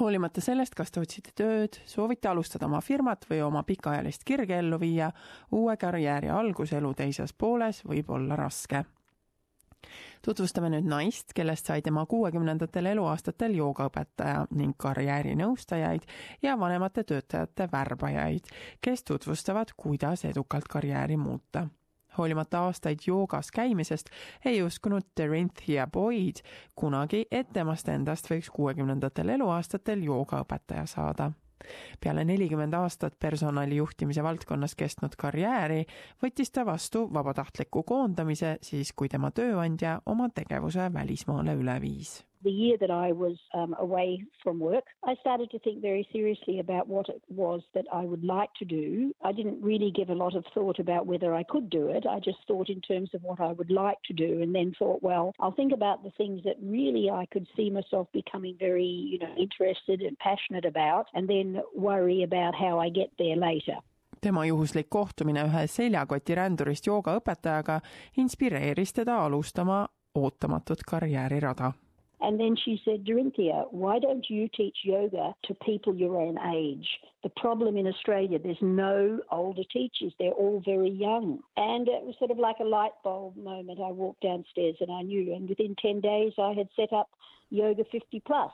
hoolimata sellest, kas te otsite tööd, soovite alustada oma firmat või oma pikaajalist kirge ellu viia, uue karjääri algus elu teises pooles võib olla raske. tutvustame nüüd naist, kellest sai tema kuuekümnendatel eluaastatel joogaõpetaja ning karjäärinõustajaid ja vanemate töötajate värbajaid, kes tutvustavad, kuidas edukalt karjääri muuta hoolimata aastaid joogas käimisest, ei uskunud Terenthia Boyd kunagi, et temast endast võiks kuuekümnendatel eluaastatel joogaõpetaja saada. Peale nelikümmend aastat personalijuhtimise valdkonnas kestnud karjääri võttis ta vastu vabatahtliku koondamise siis, kui tema tööandja oma tegevuse välismaale üle viis the year that I was um, away from work, I started to think very seriously about what it was that I would like to do. I didn't really give a lot of thought about whether I could do it. I just thought in terms of what I would like to do and then thought, well, I'll think about the things that really I could see myself becoming very, you know, interested and passionate about and then worry about how I get there later. tema juhuslik kohtumine ühe seljakotirändurist joogaõpetajaga inspireeris teda alustama ootamatut karjäärirada And then she said, Dorinthia, why don't you teach yoga to people your own age? The problem in Australia, there's no older teachers. They're all very young. And it was sort of like a light bulb moment. I walked downstairs and I knew. And within 10 days, I had set up Yoga 50 Plus.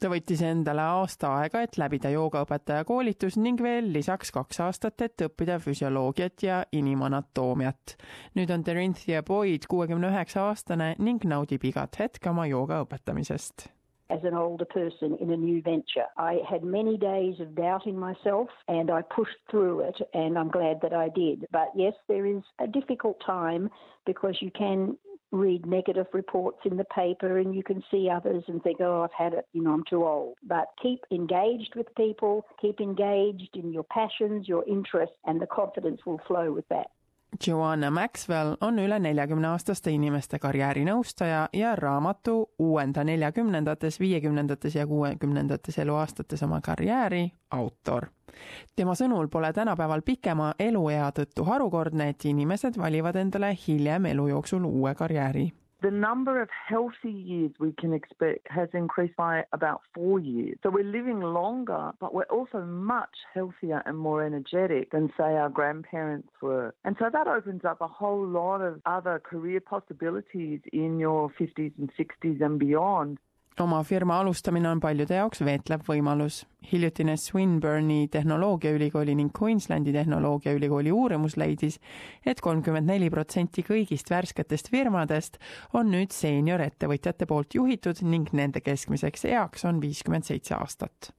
Ta võttis endale aasta aega, et läbida joogaõpetaja koolitus ning veel lisaks kaks aastat, et õppida füsioloogiat ja inimanatoomiat. nüüd on Terenthia Boyd kuuekümne üheksa aastane ning naudib igat hetke oma jooga õpetamisest as an older person in a new venture. I had many days of doubt in myself and I pushed through it and I'm glad that I did. But yes, there is a difficult time because you can read negative reports in the paper and you can see others and think, oh, I've had it, you know, I'm too old. But keep engaged with people, keep engaged in your passions, your interests, and the confidence will flow with that. Joanna Maxwell on üle neljakümne aastaste inimeste karjäärinõustaja ja raamatu Uuenda neljakümnendates, viiekümnendates ja kuuekümnendates eluaastates oma karjääri autor. tema sõnul pole tänapäeval pikema eluea tõttu harukordne, et inimesed valivad endale hiljem elu jooksul uue karjääri The number of healthy years we can expect has increased by about four years. So we're living longer, but we're also much healthier and more energetic than, say, our grandparents were. And so that opens up a whole lot of other career possibilities in your 50s and 60s and beyond. Oma firma alustamine on paljude jaoks veetlev võimalus. hiljutine Swinburne'i tehnoloogiaülikooli ning Queenslandi tehnoloogiaülikooli uurimus leidis et, et kolmkümmend neli protsenti kõigist värsketest firmadest on nüüd seeniorettevõtjate poolt juhitud ning nende keskmiseks eaks on viiskümmend seitse aastat.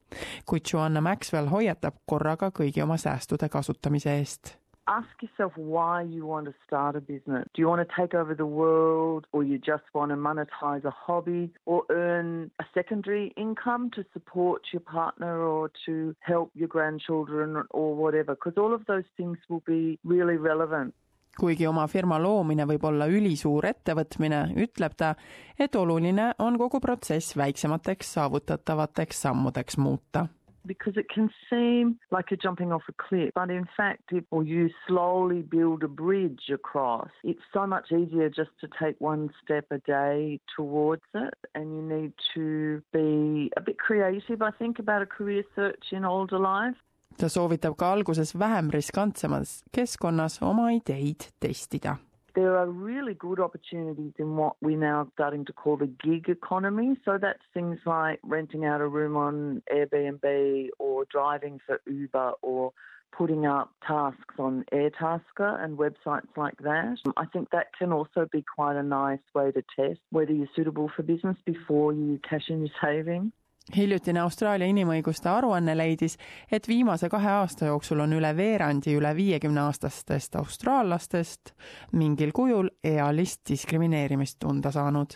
kuid Joanna Maxwell hoiatab korraga kõigi oma säästude kasutamise eest ask yourself why you want to start a business. Do you want to take over the world, or you just want to monetize a hobby, or earn a secondary income to support your partner or to help your grandchildren or whatever? Because all of those things will be really relevant. kuigi oma firma loomine võib olla ülisuur ettevõtmine, ütleb ta, et oluline on kogu protsess väiksemateks saavutatavateks sammudeks muuta because it can seem like you're jumping off a cliff, but in fact, if you slowly build a bridge across, it's so much easier just to take one step a day towards it. And you need to be a bit creative, I think, about a career search in older life. ta soovitab ka alguses vähem riskantsemas keskkonnas oma ideid testida there are really good opportunities in what we're now starting to call the gig economy. So that's things like renting out a room on Airbnb or driving for Uber or putting up tasks on Airtasker and websites like that. I think that can also be quite a nice way to test whether you're suitable for business before you cash in your savings. Hiljutine Austraalia inimõiguste aruanne leidis, et viimase kahe aasta jooksul on üle veerandi üle viiekümne aastastest austraallastest mingil kujul ealist diskrimineerimist tunda saanud.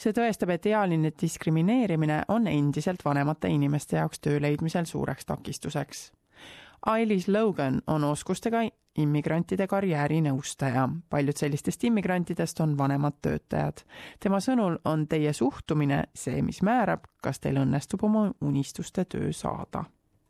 see tõestab, et ealine diskrimineerimine on endiselt vanemate inimeste jaoks töö leidmisel suureks takistuseks Ailis Logan on oskustega immigrantide karjäärinõustaja. paljud sellistest immigrantidest on vanemad töötajad. tema sõnul on teie suhtumine see, mis määrab, kas teil õnnestub oma unistuste töö saada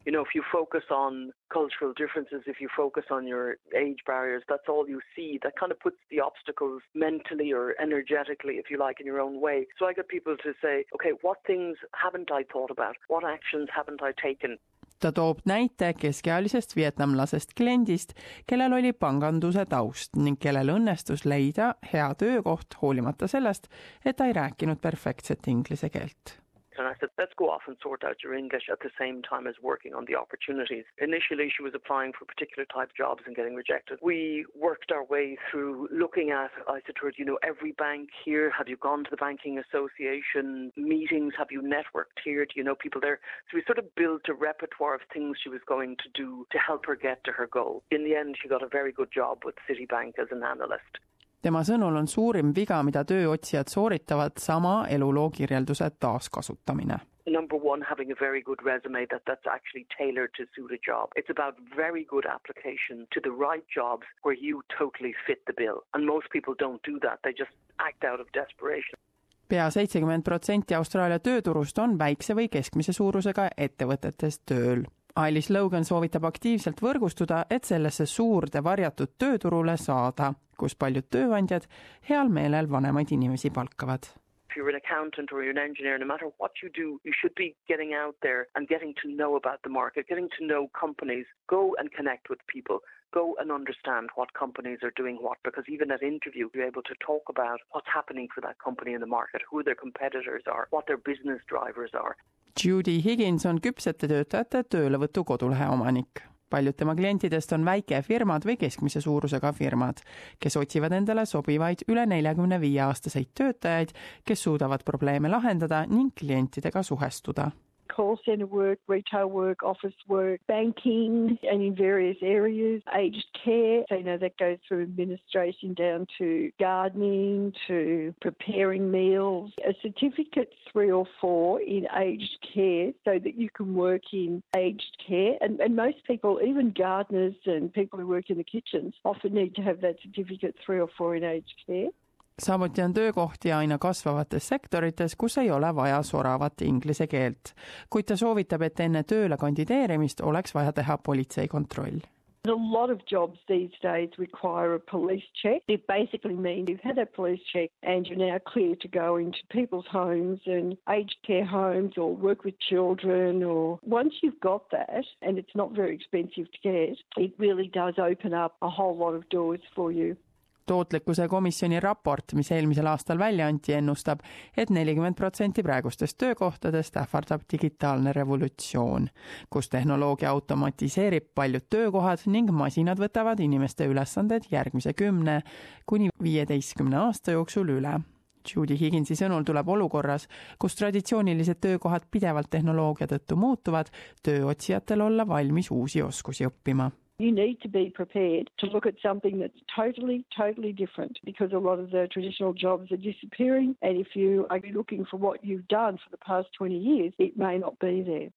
You know, if you focus on cultural differences, if you focus on your age barriers, that's all you see. That kind of puts the obstacles mentally or energetically, if you like, in your own way. So I get people to say, okay, what things haven't I thought about? What actions haven't I taken? Ta toob näite keskealisest vietnamlasest kliendist, kellel oli panganduse taust ning kellel õnnestus leida hea töökoht hoolimata sellest, et ta ei rääkinud perfektset inglise keelt And I said, let's go off and sort out your English at the same time as working on the opportunities. Initially, she was applying for particular type jobs and getting rejected. We worked our way through looking at, I said to her, you know, every bank here, have you gone to the Banking Association meetings? Have you networked here? Do you know people there? So we sort of built a repertoire of things she was going to do to help her get to her goal. In the end, she got a very good job with Citibank as an analyst. Tema sõnul on suurim viga, mida tööotsijad sooritavad, sama eluloo kirjelduse taaskasutamine. Number one, having a very good resume that, that's actually tailored to suit a job. It's about very good application to the right jobs where you totally fit the bill. And most people don't do that. They just act out of desperation pea seitsekümmend protsenti Austraalia tööturust on väikse või keskmise suurusega ettevõtetes tööl Ailis Logan soovitab aktiivselt võrgustuda, et sellesse suurde varjatud tööturule saada, kus paljud tööandjad heal meelel vanemaid inimesi palkavad. If you're an accountant or you're an engineer, no matter what you do, you should be getting out there and getting to know about the market, getting to know companies. Go and connect with people. Go and understand what companies are doing what, because even at interview, you're able to talk about what's happening for that company in the market, who their competitors are, what their business drivers are. Judy Higgins on küpsete töötajate töölevõtu kodulehe omanik. Paljud tema klientidest on väikefirmad või keskmise suurusega firmad, kes otsivad endale sobivaid üle neljakümne viie aastaseid töötajaid, kes suudavad probleeme lahendada ning klientidega suhestuda call centre work, retail work, office work, banking, and in various areas, aged care. So, you know, that goes through administration down to gardening, to preparing meals. A certificate three or four in aged care so that you can work in aged care. And, and most people, even gardeners and people who work in the kitchens, often need to have that certificate three or four in aged care. Samuti on töökohti aina kasvavates sektorites, kus ei ole vaja soravat inglise keelt, kuid ta soovitab, et enne tööle kandideerimist oleks vaja teha politseikontroll. A lot of jobs these days require a police check. It basically means you've had a police check and you're now clear to go into people's homes and aged care homes or work with children. Or once you've got that, and it's not very expensive to get, it really does open up a whole lot of doors for you. Tootlikkuse komisjoni raport, mis eelmisel aastal välja anti, ennustab et, et nelikümmend protsenti praegustest töökohtadest ähvardab digitaalne revolutsioon, kus tehnoloogia automatiseerib paljud töökohad ning masinad võtavad inimeste ülesanded järgmise kümne kuni viieteistkümne aasta jooksul üle. Judy Higginsi sõnul tuleb olukorras, kus traditsioonilised töökohad pidevalt tehnoloogia tõttu muutuvad, tööotsijatel olla valmis uusi oskusi õppima You need to be prepared to look at something that's totally, totally different because a lot of the traditional jobs are disappearing. And if you are looking for what you've done for the past 20 years, it may not be there.